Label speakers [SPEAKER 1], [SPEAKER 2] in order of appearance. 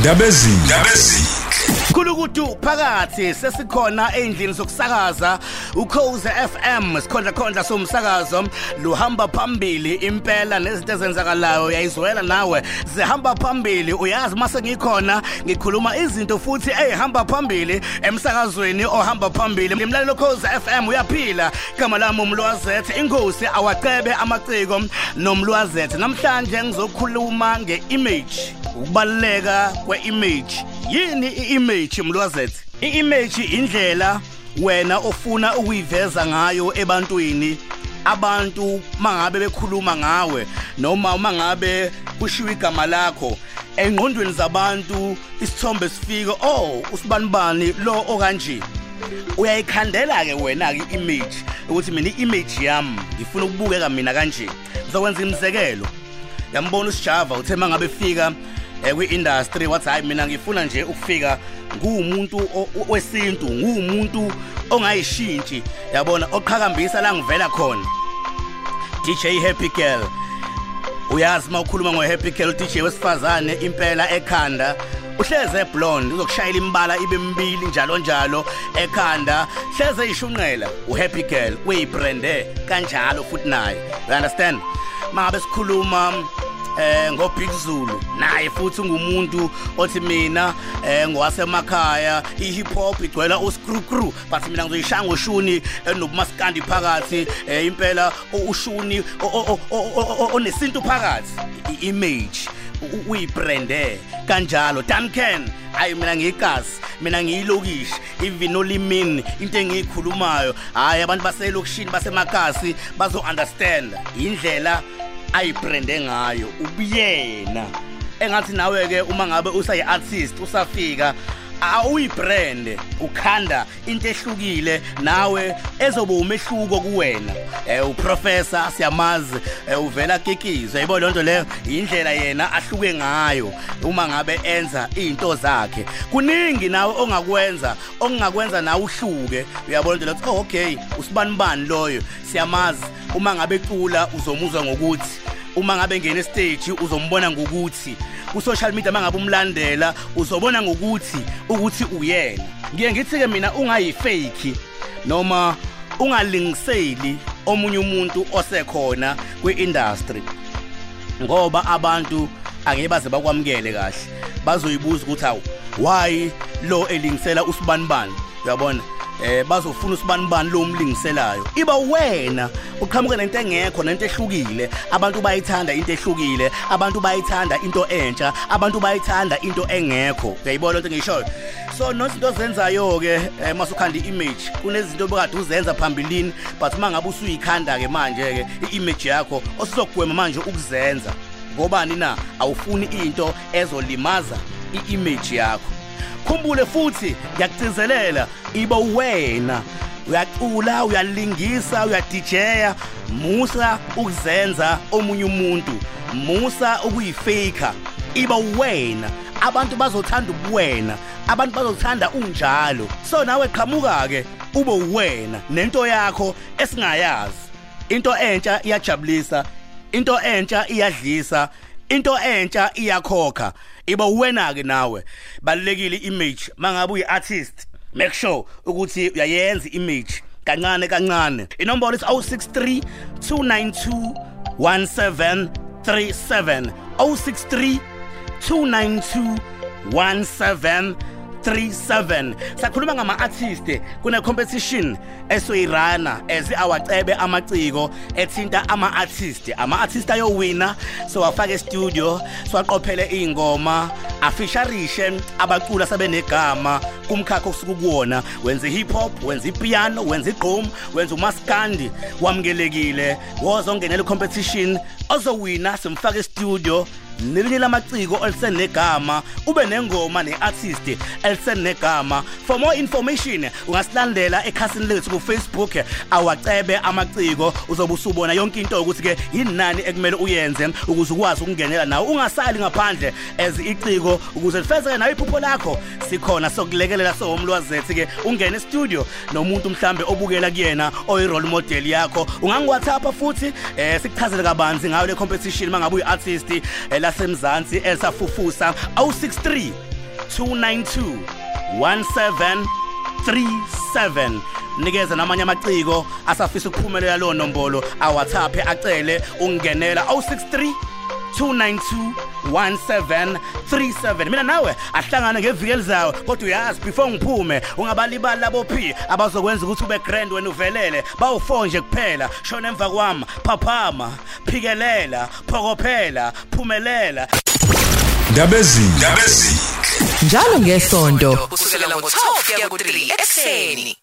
[SPEAKER 1] Ndabezi. Ndabezi.
[SPEAKER 2] Khulukudu phakathi sesikhona endlini sokusakaza ukhoze FM sikhondla khondla somsakazo. Luhamba phambili impela nezinto ezenzakalayo yayizwela nawe. Zihamba phambili uyazi mase ngikhona ngikhuluma izinto futhi ezihamba phambili emsakazweni ohamba phambili. Imlalelo khoze FM uyaphila. Igama lami umlwazethe ingosi awacebe amaciko. Nomlwazethe namhlanje ngizokhuluma ngeimage. Ukubaleka kweimage. Yini iimage mlwazethe iimage indlela wena ofuna ukuyiveza ngayo ebantwini abantu mangabe bekhuluma ngawe noma mangabe kushiwo igama lakho. Engqondweni zabantu isithombe sifike oh usibanibani lo okanje. Uyayikhandela ke wena ke image ukuthi mina iimage yami ngifuna ukubukeka mina kanje. Ngizokwenza imizekelo. Yambona usijava uthe mangabe fika kwi-industry wathi hayi mina ngifuna nje ukufika nguwumuntu wesintu nguwumuntu ongayishintshi yabona oqhakambisa la ngivela khona. DJ Happy Girl. Uyazi uma ukhuluma ngo-happy girl DJ wesifazane impela ekhanda. Uhleze blonde uzokushayela imbala ibe mbili njalo njalo ekhanda. Hleze ishunqela uhappy girl uyibrande kanjalo futhi naye. You understand? Mangabe sikhuluma eh ngo Big Zulu. Naye futhi ungumuntu othi mina eh ngowasemakhaya i hip hop igcwela uscrew crew but mina ngizoyishaya ngoshuni enobumaskandi phakathi eh impela ushuni onesintu phakathi. Image uyibrande kanjalo. Duncan hayi mina ngiyigazi mina ngiyilokishi even olimini into engiyikhulumayo hayi abantu baselokishini basemakhasi bazo understand indlela ayibrande ngayo ubuyena. Engathi nawe ke uma ngabe usayi artist usafika awuyibrand ukhanda into ehlukile nawe ezobe umehluko kuwena. Eh uprofessor siyamazi uvela kikizwe yabo lonto leyo indlela yena ahluke ngayo uma ngabe enza izinto zakhe. Kuningi nawe ongakwenza ongakwenza nawe uhluke. Uyabona lonto oh okay. Usibani bani loyo? Siyamazi uma ngabe cula uzomuzwa ngokuthi uma ngabe ngene stage uzombona ngokuthi ku social media mangabe umlandela uzobona ngokuthi ukuthi uyena. Ngiye ngithi ke mina ungayi fake noma ungalingiseli omunye umuntu osekhona kwi-industry ngoba abantu angeke baze bakwamukele kahle. Bazoyibuza ukuthi awu why lo elingisela usibanibani uyabona? Eh bazofuna usibanibani lo umlingiselayo iba wena uqhamuke nento engekho nento ehlukile. Abantu bayithanda into ehlukile abantu bayithanda into entsha abantu bayithanda into engekho. Uyayibona into ngishoyo so nozinto ozenzayo ke masukhanda i-image kunezinto obekade uzenza phambilini but mangabe usuyikhanda ke manje ke i-image yakho osizogwema manje ukuzenza ngobani na? Awufuni into ezolimaza i-image yakho. Khumbule futhi ngiyakugcizelela iba wena uyacula uyalingisa uyadijeya musa ukuzenza omunye umuntu. Musa ukuyifaka iba wena abantu bazothanda ubuwena. Abantu bazothanda unjalo. So nawe qhamuka ke ube wena nento yakho esingayazi. Into entsha iyajabulisa. Into entsha iyadlisa. Into entsha iyakhokha. Iba wena ke nawe. Balekile image mangabe uyi artist make sure ukuthi uyayenza image kancane kancane. Inombolo is 063 292 1737 063 292 17 37 sakhuluma ngama artist kune competition esoyirana ezi awacebe amaciko ethinta ama artist ama artist ayowina so wafaka e-studio so waqophele izingoma afisharishe abacula sabenegama kumkhakha osuku kuwona. Wenza hip hop wenza ipiano wenza igqom wenza umaskandi. Wamkelekile wozongenela competition ozowina simfaka e-studio nelinye lamaciko elisenegama ube nengoma neartist elisenegama. For more information ungasilandela ekhasini lethu ku Facebook awacebe amaciko. Uzobe usubona yonke into ukuthi ke yinani ekumele uyenze ukuze ukwazi ukungenela nawe. Ungasali ngaphandle as iciko ukuze lifezeke nawe iphupho lakho. Sikhona sokulekelela sohomlwazethi ke ungene e-studio nomuntu mhlambe obukela kuyena oyi role model yakho. Ungangiwhatsapp futhi eh sikuchazele kabanzi ngayo le competition mangabe uyi artist lasemzansi esafufusa 063 292 1737 nikeza namanye amaciko asafisa ukuphumelela lo nombolo awathaphe acele ungenela 063 292 1737 mina nawe ahlangane ngeviki elizayo kodwa uyazi before ngiphume ungabalibali labo phi abazokwenza ukuthi ube grand wena uvelele bawu4 nje kuphela. Shona emva kwami phaphama. Phikelela phokophela phumelela
[SPEAKER 1] Ndabezini. Ndabezini.
[SPEAKER 3] njalo ngesonto
[SPEAKER 4] kusukela ngo-12 kuya ku-3 ekuseni